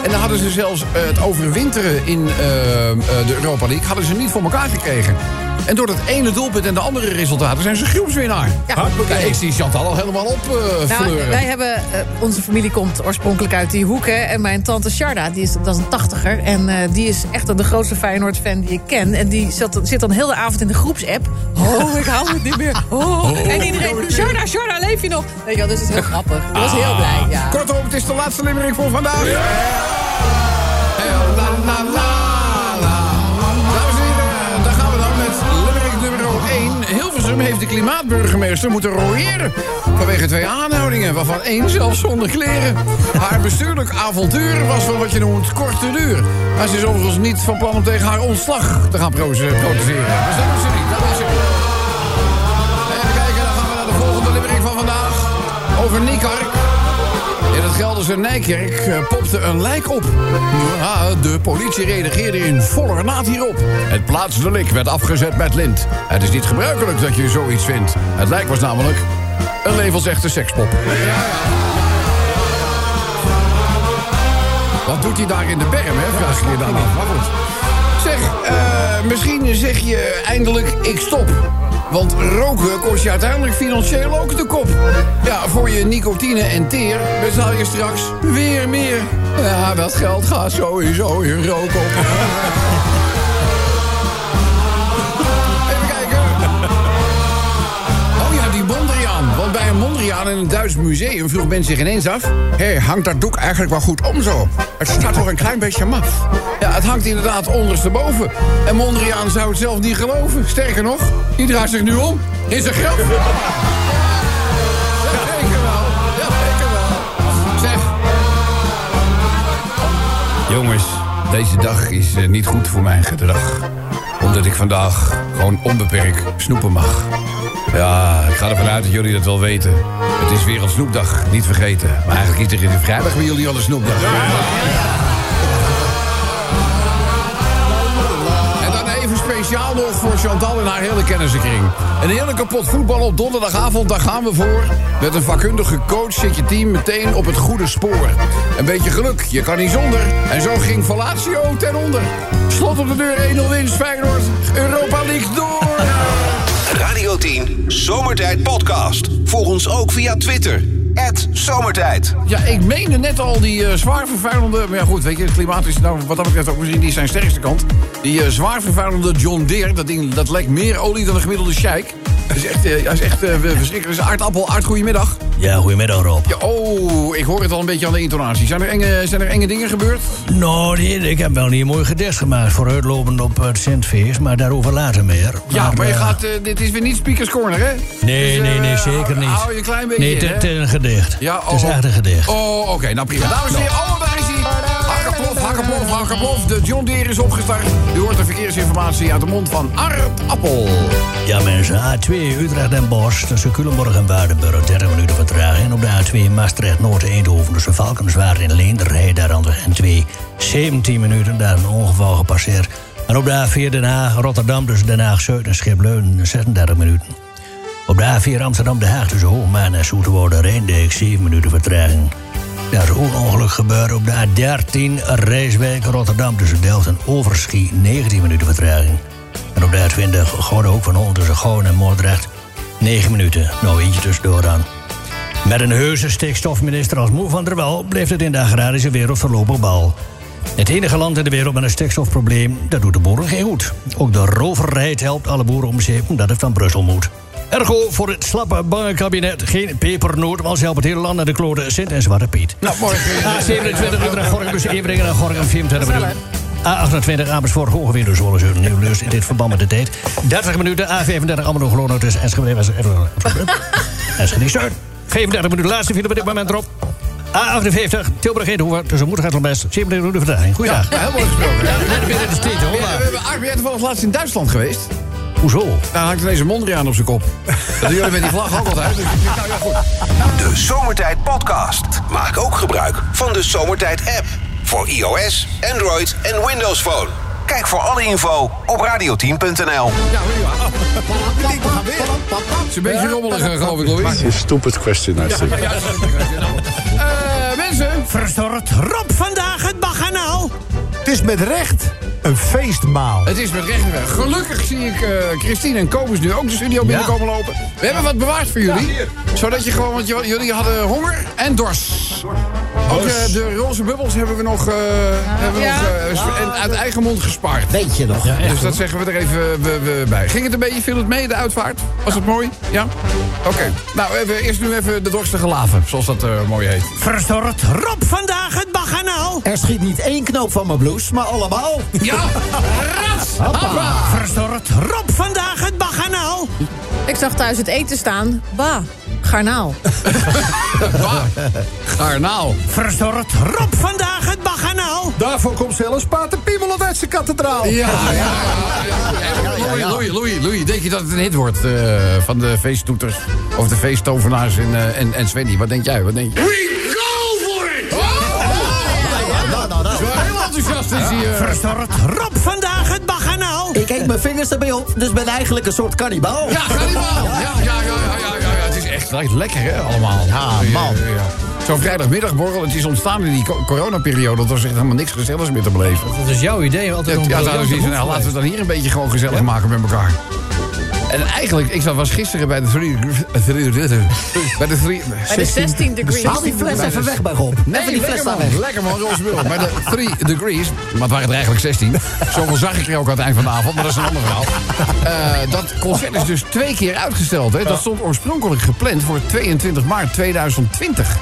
En dan hadden ze zelfs het overwinteren in eh, eh, de Europa League... hadden ze niet voor elkaar gekregen. En door dat ene doelpunt en de andere resultaten zijn ze groepswinnaar. Ja. Ja, ik zie Chantal al helemaal op eh Nou, wij hebben, eh, onze familie komt oorspronkelijk uit die hoek. Hè, en mijn tante Sharda, die is, dat is een tachtiger. En eh, die is echt de grootste Feyenoord-fan die ik ken. En die zat, zit dan heel de avond in de groepsapp. Oh, ik hou het niet meer. Oh. en iedereen, Sharda, Sharda, leef je nog? Weet je wel, dus het is heel grappig. Die was heel blij, ja. Kortom, het is de laatste limerick voor vandaag. Ja. La, la, la, la. Hilversum heeft de klimaatburgemeester moeten royeren. Vanwege twee aanhoudingen, waarvan één zelfs zonder kleren. Haar bestuurlijk avontuur was van wat je noemt korte duur. Maar ze is overigens niet van plan om tegen haar ontslag te gaan proce- protesteren. Dus dat doet ze niet, dat doet ze. Even kijken, dan gaan we naar de volgende limerick van vandaag. Over Niekark. Gelderse Nijkerk eh, popte een lijk op. De politie reageerde in volle naad hierop. Het plaatsdelict werd afgezet met lint. Het is niet gebruikelijk dat je zoiets vindt. Het lijk was namelijk een levensechte sekspop. Wat doet hij daar in de berm, hè? Vraag je je dan af. Zeg, eh, misschien zeg je eindelijk ik stop. Want roken kost je uiteindelijk financieel ook de kop. Ja, voor je nicotine en teer betaal je straks weer meer. Ja, dat geld gaat sowieso in rook op. In een Duits museum vroeg men zich ineens af... Hé, hey, hangt dat doek eigenlijk wel goed om zo? Het staat toch een klein beetje maf? Ja, het hangt inderdaad ondersteboven. En Mondriaan zou het zelf niet geloven. Sterker nog, die draait zich nu om in zijn graf. Jongens, deze dag is eh, niet goed voor mijn gedrag. Omdat ik vandaag gewoon onbeperkt snoepen mag. Ja, ik ga ervan uit dat jullie dat wel weten. Het is Wereld Snoepdag, niet vergeten. Maar eigenlijk is er in de vrijdag bij jullie al een snoepdag. En dan even speciaal nog voor Chantal en haar hele kennissenkring. Een hele kapot voetbal op donderdagavond, daar gaan we voor. Met een vakkundige coach zit je team meteen op het goede spoor. Een beetje geluk, je kan niet zonder. En zo ging Vallatio ten onder. Slot op de deur, 1-0 winst, Feyenoord. Europa League door. Radio 10 Zomertijd Podcast. Volg ons ook via Twitter. Zomertijd. Ja, ik meende net al die eh, zwaar vervuilende... Maar ja goed, weet je, het klimaat is nou wat dat betreft ook misschien niet zijn sterkste kant. Die eh, zwaar vervuilende John Deere, dat ding dat lijkt meer olie dan een gemiddelde sheik. Dat is echt, eh, dat is echt eh, verschrikkelijk. Aardappel. Aard, goedemiddag. Ja, goedemiddag Rob. Ja, oh, ik hoor het al een beetje aan de intonatie. Zijn er enge, zijn er enge dingen gebeurd? Nou, nee, ik heb wel niet een mooi gedicht gemaakt vooruitlopend op het Sintfeest, maar daarover later meer. Ja, maar je eh, gaat, eh, dit is weer niet Speakers Corner, hè? Nee, Dus, nee, nee, eh, zeker niet. Hou je een klein beetje Nee, het is een gedicht. Ja, het is oh, echt een gedicht. Oh, oké, nou prima. Dames en heren, oh, daar is hij. Hakkerplof, hakkerplof. De John Deere is opgestart. U hoort de verkeersinformatie uit de mond van Art Appel. Ja, mensen, A2 Utrecht en Bos tussen Culemborg en Waardenburg 30 minuten vertraging. En op de A2 Maastricht Noord Eindhoven tussen Valkenswaard en Leender daar aan de N2 17 minuten. Daar een ongeval gepasseerd. En op de A4 Den Haag Rotterdam tussen Den Haag Zuid en Schipleun 36 minuten. Op de A4 Amsterdam De Haag tussen Hoogmaan en Zoeterwoude Rijndijk 7 minuten vertraging. Een ongeluk gebeurd op de A13 Rijswijk Rotterdam tussen Delft en Overschie 19 minuten vertraging. En op de A20 Gouden Hoek van Holland tussen Gouden en Moordrecht 9 minuten. Nou eentje tussendoor aan. Met een heuse stikstofminister als Moe van der Wel bleef het in de agrarische wereld voorlopig bal. Het enige land in de wereld met een stikstofprobleem, dat doet de boeren geen goed. Ook de roverheid helpt alle boeren omzeepen dat het van Brussel moet. Ergo voor het slappe bange kabinet geen pepernoot, want ze helpen het hele land naar de kloten Sint en Zwarte Piet. Nou, morgen. A27 Utrecht, Gorkum, tussen Everingen en Gorkum, 24 minuten. A28 Amersfoort, Hogewind, dus Zwolle, Zeuren, Nieuw-Leus in dit verband met de tijd. 30 minuten, A35 Amelo, Groningen, tussen Enschede, West- Enschede, Zuid. 35 minuten, laatste file op dit moment erop. A58 Tilburg, Eindhoven, tussen Moedergat en Best. 27 minuten vertraging. Goeiedag. Ja, heel mooi gesproken. Ja, net binnen de hoor. Ja, we hebben Art, ben jij toevallig laatst in Duitsland geweest? Hoezo? Daar hangt ineens een Mondriaan op zijn kop. Dat doen jullie met die vlag ook altijd. Dus nou ja, goed. De Zomertijd Podcast. Maak ook gebruik van de Zomertijd app. Voor iOS, Android en Windows Phone. Kijk voor alle info op radio10.nl. Ja, Het is een beetje rommelig, eh, geloof ik, Louis. A stupid question, I think. Eh, mensen. Verstort Rob vandaag het baganaal. Het is met recht een feestmaal. Het is met recht. Gelukkig zie ik eh, Christine en Kobus nu ook de studio binnenkomen lopen. We hebben wat bewaard voor jullie. Zodat je gewoon, want jullie hadden honger en dorst. Ook eh, de roze bubbels hebben we nog, eh, hebben we Ja. nog eh, sp- en uit eigen mond gespaard. Weet je nog? Dus dat zeggen we er even we- we bij. Ging het een beetje, viel het mee, de uitvaart? Was het mooi? Ja? Oké. Nou, even, eerst nu even de dorstige laven, zoals dat eh, mooi heet. Verstort Rob vandaag het baganaal. Er schiet niet één knoop van mijn maar allemaal. Ja, rats! Hoppa! Verzorgt Rob vandaag het baganaal. Ik zag thuis het eten staan. Bah, garnaal. (laughs) Bah, Garnaal. Verzorgt Rob vandaag het baganaal. Daarvoor komt zelfs Pater Piemel uit zijn kathedraal. Ja, ja, ja. ja, Louis, Louis, Louis, Louis, denk je dat het een hit wordt eh, van de feesttoeters? Of de feesttovenaars en, eh, en, en Svenny? Wat denk jij? Wat denk je? Verzorgt Rob vandaag het baganaal. Ik eet mijn vingers erbij op, dus ben eigenlijk een soort kannibaal. Ja, kannibaal. Ja, ja, ja, ja, ja, ja, ja. Het is echt echt lekker, hè, allemaal. Ja, man. Ja, ja. Zo'n vrijdagmiddagborrel, het is ontstaan in die co- coronaperiode. Dat was echt helemaal niks gezelligs meer te beleven. Dat is jouw idee. Altijd Ja, ja zeggen, nou, laten we het dan hier een beetje gewoon gezellig maken met elkaar. En eigenlijk, ik was gisteren bij de drie... drie- bij de drie... Bij de 16 degrees. Haal die fles even weg bij Rob. Nee, even die fles man. weg. Lekker man, roze spul. Bij de 3 degrees, maar het waren er eigenlijk 16. Zoveel zag ik er ook aan het eind van de avond, maar dat is een ander verhaal. Eh, dat concert is dus twee keer uitgesteld. Hè. Dat stond oorspronkelijk gepland voor 22 maart 2020.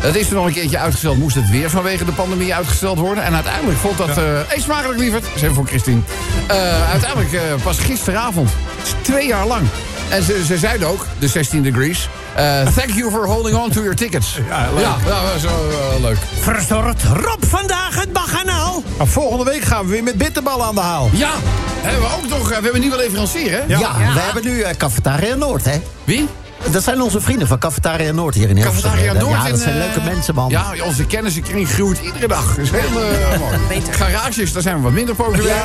Dat is toen al een keertje uitgesteld. Moest het weer vanwege de pandemie uitgesteld worden. En uiteindelijk vond dat... eh eet smakelijk, lieverd. Dat is even voor Christine. Eh, uiteindelijk eh, pas gisteravond. Twee jaar lang. En ze, ze zeiden ook, de 16 degrees... eh, thank you for holding on to your tickets. Ja, leuk. Ja, dat was wel eh, leuk. Verzorgt Rob vandaag het baganaal. Maar volgende week gaan we weer met bitterballen aan de haal. Ja, hebben we ook nog... eh, we hebben een nieuwe leverancier, hè? Ja, we hebben nu eh, Cafetaria Noord, hè? Wie? Dat zijn onze vrienden van Cafetaria Noord hier in Hilversum. Cafetaria Noord. Ja, dat zijn eh, leuke mensen, man. Ja, onze kennissenkring groeit iedere dag. Dat is heel eh, mooi. Beter. Garages, daar zijn we wat minder populair.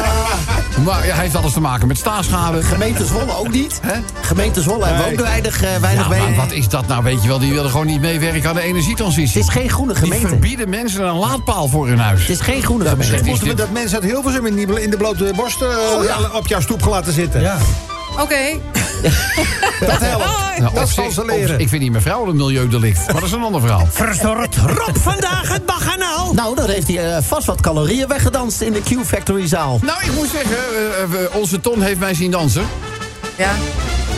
Maar ja, hij heeft alles te maken met staaschade. Gemeente Zwolle ook niet. Hè? Gemeente Zwolle hebben we ook weinig, eh, weinig Ja, mee. maar wat is dat nou, weet je wel? Die willen gewoon niet meewerken aan de energietransitie. Het is geen groene Die gemeente. verbieden mensen een laadpaal voor hun huis. Het is geen groene gemeente. Wat is Moeten we dit? dat mensen uit Hilversum in, die, in de blote borst Oh, ja. op jouw stoep gaan laten zitten? Ja. Oké. (laughs) Dat helpt. Nou, dat op zal zich- ze op- leren. Ik vind niet mijn vrouw een milieudelict. Maar dat is een ander verhaal. (laughs) Verzorgt Rob vandaag het baganaal. (laughs) Nou, dan heeft hij eh, vast wat calorieën weggedanst in de Q-Factory zaal. Nou, ik moet zeggen, eh, we- onze Ton heeft mij zien dansen. Ja.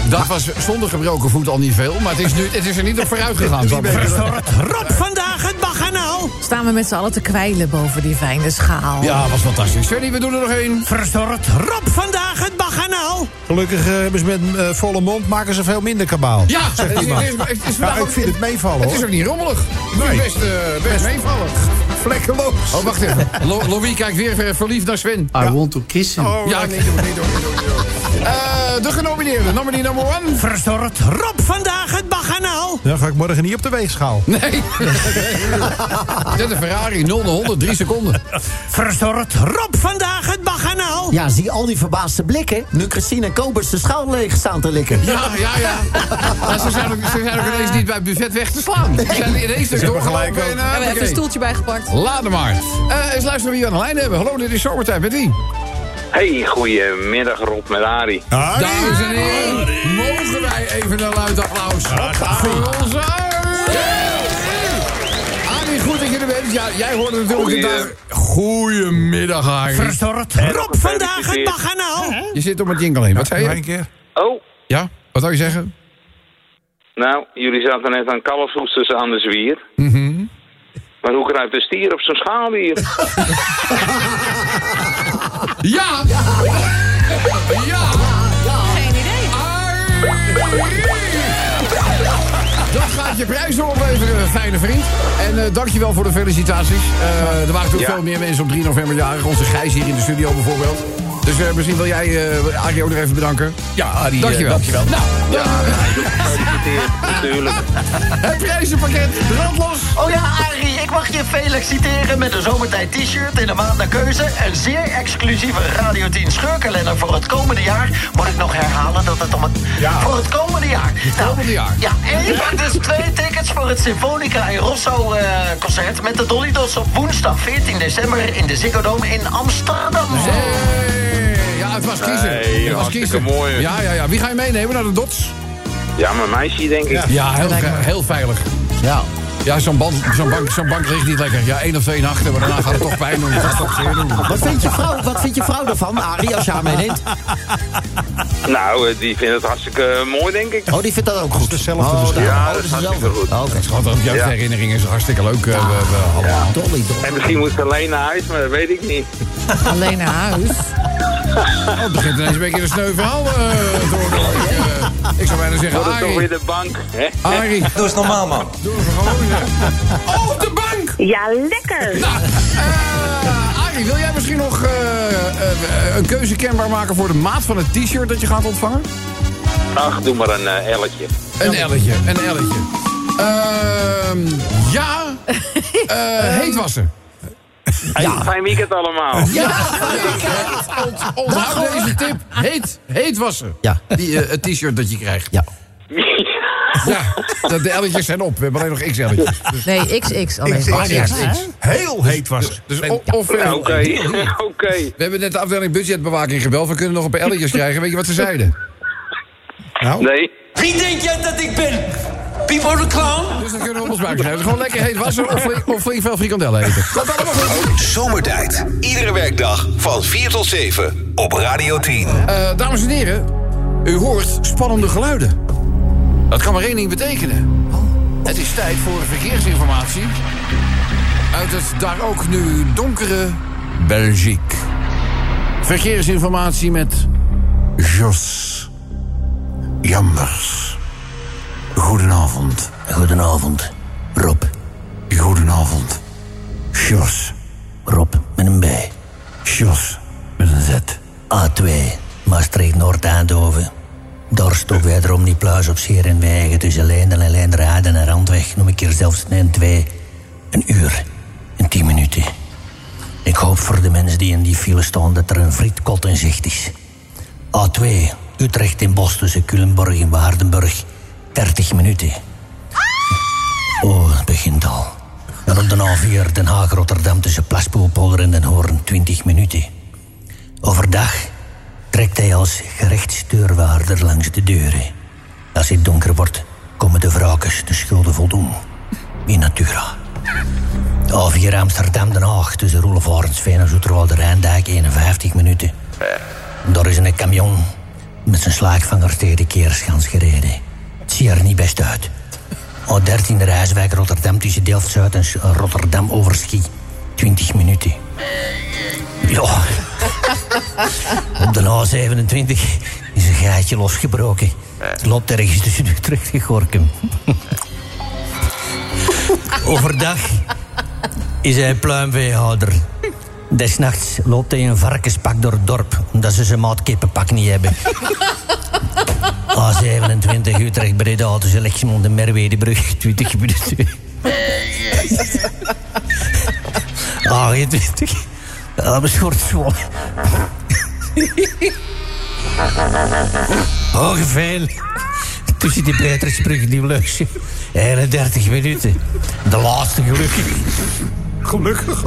Dat was zonder gebroken voet al niet veel, maar het is, nu, het is er niet op vooruit gegaan. Rob vandaag het baganaal. Staan we met z'n allen te kwijlen boven die fijne schaal. Ja, was fantastisch. Svenny, we doen er nog één. Verzorgt Rob vandaag het baganaal. Gelukkig eh, hebben ze met eh, volle mond maken ze veel minder kabaal. Ja, het is, het is, het is Ja, vandaag ik vind het meevallen, Het is ook niet rommelig. Nee. het best, eh, best meevallen. Vlekkeloos. Oh, wacht even. Lo- Louis kijkt weer ver- verliefd naar Sven. I want to kiss him. Oh, Ja, ja, nee, doe, nee, doe, nee, Eh, de genomineerde, nominee number one. Verzorgt Rob vandaag het baganaal. Dan ga ik morgen niet op de weegschaal. Nee. (laughs) Zet een Ferrari 0 naar 100, 3 seconden. Verzorgt Rob vandaag het baganaal. Ja, zie al die verbaasde blikken. Nu Christine en Kobus de schaal leeg staan te likken. Ja, ja, ja. Maar ze zijn, ook, ze zijn ook ineens niet bij het buffet weg te slaan. Ze zijn ineens dus hebben gelijk doorgelopen ook. en, eh, We hebben een stoeltje bijgepakt. Laat hem maar. Eh eens luisteren wie we aan de lijn hebben. Hallo, dit is Zomertijd. Met wie? Hey, goedemiddag Rob met Arie. Dames en heren, mogen wij even een luid applaus voor onze Arie. Arie, goed dat je er bent. Ja, jij hoorde natuurlijk Goeie- de dag. Goedemiddag, Arie. Verzorgt Rob vandaag het baganaal. Je zit op het jingle heen. Wat zei je? een keer. Oh, Ja, wat zou je zeggen? nou, jullie zaten net aan kalfshoesters aan de zwier. Maar hoe kruipt de stier op zijn schaalwier? (laughs) Ja! Ja! Geen idee. Dat gaat je prijzen opleveren, fijne vriend. En eh, dankjewel voor de felicitaties. Eh, er waren natuurlijk Ja. veel meer mensen op 3 november jarig. Onze Gijs hier in de studio bijvoorbeeld. Dus eh, misschien wil jij eh Arie ook nog even bedanken. Ja, Arie, Dankjewel. eh, dankjewel. Nou, Ja, gefeliciteerd, (laughs) natuurlijk. het prijzenpakket, brandlos. Oh ja, Arie, ik mag je feliciteren met een zomertijd t-shirt in de maand naar keuze. Een zeer exclusieve Radio 10 scheurkalender voor het komende jaar. Moet ik nog herhalen dat het om het... Voor het komende jaar. Het komende jaar. Ja, en je pakt dus twee tickets voor het Symfonica in Rosso eh, concert... met de Dolly Dots op woensdag 14 december in de Ziggo Dome in Amsterdam. Hey, ja, het was kiezen. Het was kiezen. mooi. Ja, ja, ja. Wie ga je meenemen naar de Dots? Ja, mijn meisje denk ik. Ja, heel, heel veilig. Ja. Ja, zo'n band- zo'n bank, zo'n bank ligt niet lekker. Ja, één of twee nachten, maar daarna gaat het toch pijn doen. Wat vindt je vrouw, wat vindt je vrouw ervan, Arie, als je haar meeneemt? Nou, eh, die vindt het hartstikke eh, mooi, denk ik. Oh, die vindt dat ook goed. Dezelfde Oh, bestaan. Ja, dat is hartstikke goed. Oh, Oké. Schat, ook jouw Ja. herinnering is hartstikke leuk. eh, we, we allemaal. Dolly, dolly. En misschien moet ze alleen naar huis, maar dat weet ik niet. (laughs) Alleen naar huis. Oh, het begint ineens een beetje een sneu verhaal eh, te worden. Ik, zou bijna zeggen, het toch weer Arie. de bank, hè? Arie, (laughs) Doe eens normaal, man. doe even gewoon. eh. Oh, op de bank! Ja, lekker. Nou, wil jij misschien nog eh, eh, een keuze kenbaar maken voor de maat van het t-shirt dat je gaat ontvangen? Ach, doe maar een eh elletje. Een elletje, een elletje. Ehm, ja, eh, (laughs) heet wassen. Hey, Fijn weekend allemaal. Ja, Ont- onthoud deze tip. Heet, heet wassen. Ja. Die, het t-shirt dat je krijgt. Ja. (laughs) Ja, de, de elletjes zijn op. We hebben alleen nog x-elletjes. Dus, Nee, XX alleen. X, X. Heel heet was het. Dus of, Ja, Oké, oké. We hebben net de afdeling budgetbewaking gebeld. We kunnen nog een paar elletjes krijgen. Weet je wat ze zeiden? Nou, Nee. Wie denk jij dat ik ben? Pipo de Clown? dus dan kunnen we ons schrijven. Dus gewoon lekker heet wassen of flink, of flink veel frikandellen eten. Dat allemaal goed. Zomertijd. Iedere werkdag van 4 tot 7 op Radio 10. Eh, dames en heren, u hoort spannende geluiden. Dat kan maar één ding betekenen. Het is tijd voor verkeersinformatie. Uit het daar ook nu donkere Belgique. Verkeersinformatie met Jos Jambers. Goedenavond. Goedenavond, Rob. Goedenavond. Jos. Rob met een bij. Jos met een Z. A2, Maastricht Noord-Eindhoven. Daar stoppen wij erom die pluis op zeer en wegen tussen Leenden en Leenderheide en Randweg. Noem ik hier zelfs een 2. Een uur en 10 minuten. Ik hoop voor de mensen die in die file staan dat er een frietkot in zicht is. A2, Utrecht in Bos tussen Culemborg en Waardenburg. 30 minuten. Oh, het begint al. En op de A4 Den Haag-Rotterdam tussen Plaspoelpolder en Den Hoorn 20 minuten. Overdag trekt hij als gerechtsdeurwaarder langs de deuren. Als het donker wordt, komen de wrakers de schulden voldoen. In natura. A4 Amsterdam-Den Haag tussen Roelevarensveen en Zoeterwoude Rijndijk 51 minuten. Daar is een camion met zijn slaagvanger tegen de keerschans gereden. Het ziet er niet best uit. A13 de Rijswijk Rotterdam tussen Delft-Zuid en Rotterdam Overschie. 20 minuten. Ja. Op de A27 is een gaatje losgebroken. Het loopt ergens tussen Utrecht en Gorkum. Overdag is hij pluimveehouder. Desnachts loopt hij een varkenspak door het dorp, omdat ze zijn maat kippenpak niet hebben. A27 Utrecht Breda tussen Lexmond en Merwedebrug, 20 minuten. A22 Amersfoort Zwolle. Hogeveen. Tussen die Petersbrug en Nieuwleusje. 31 minuten. De laatste gelukkig. Gelukkig.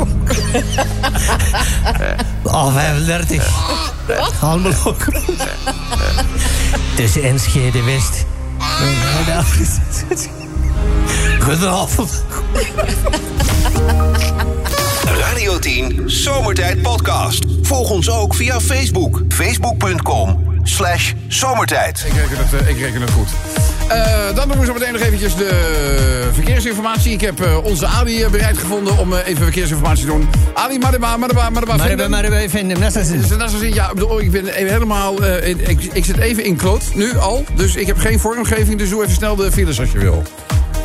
A35. Almelo. Tussen Enschede West. Goedenavond. Radio 10 Zomertijd Podcast. Volg ons ook via Facebook. Facebook.com slash zomertijd. Ik reken het, eh, ik reken het goed. Eh, dan doen we zo meteen nog eventjes de verkeersinformatie. Ik heb eh, onze Ali bereid gevonden om eh, even verkeersinformatie te doen. Ali, Madeba, Madeba, Madeba, Maar maar vinden hem. Dat is Dus dat is het, ja, ik bedoel, ik ben even helemaal. eh, ik, ik zit even in kloot, nu al. Dus ik heb geen vormgeving, dus doe even snel de files als je wil.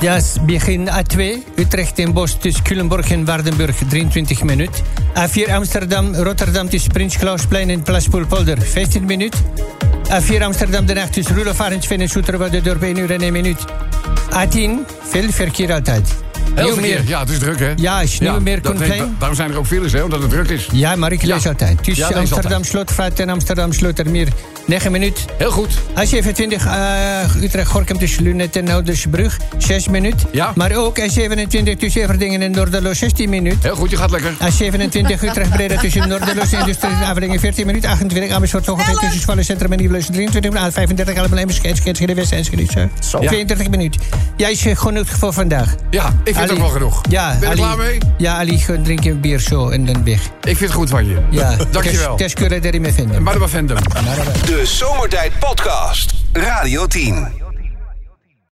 Ja, het begin A2, Utrecht en Bos tussen Culemborg en Waardenburg, 23 minuten. A4 Amsterdam, Rotterdam tussen Prins Klausplein en Plaspoelpolder, 15 minuten. A4 Amsterdam Den Haag tussen Roelofarensveen en Soeterwoude Dorp, 1 uur en 1 minuut. A10, veel verkeer altijd. Heel verkeer. Ja, het is druk, hè? Ja, als je Nieuwmeer dat- komt nee, heen. da- Daarom zijn er ook files, hè? Omdat het druk is. Ja, maar ik lees Ja. altijd. Ja, lees Amsterdam altijd. Slotvaart en Amsterdam Slotermeer, 9 minuten. Heel goed. A27 uh, Utrecht-Gorkum tussen Lunet en Oudersbrug, 6 minuten. Ja. Maar ook A27 tussen Everdingen en Noorderloos, 16 minuten. Heel goed, je gaat lekker. A27 (laughs) Utrecht-Breda tussen Noorderloos en Industrie en Avelingen, 14 minuten. 28 Amersfoort Hogeveen tussen Zwolle Centrum en Nieuwleus, 23 minuten. A35 Allemel Eemskeet, Enschede West, Enschede Zuid. Ja. 22 minuten. Jij is eh, genoeg voor vandaag. Ja, ik vind het ook wel genoeg. Ja, ben je er Ali, klaar mee? Ja, Ali, drink je een bier zo en dan weg. Ik vind het goed van je. Ja, (laughs) Dankjewel. Kes kun je erin mee vinden. Maar dat vinden. De Zomertijd Podcast. Radio 10.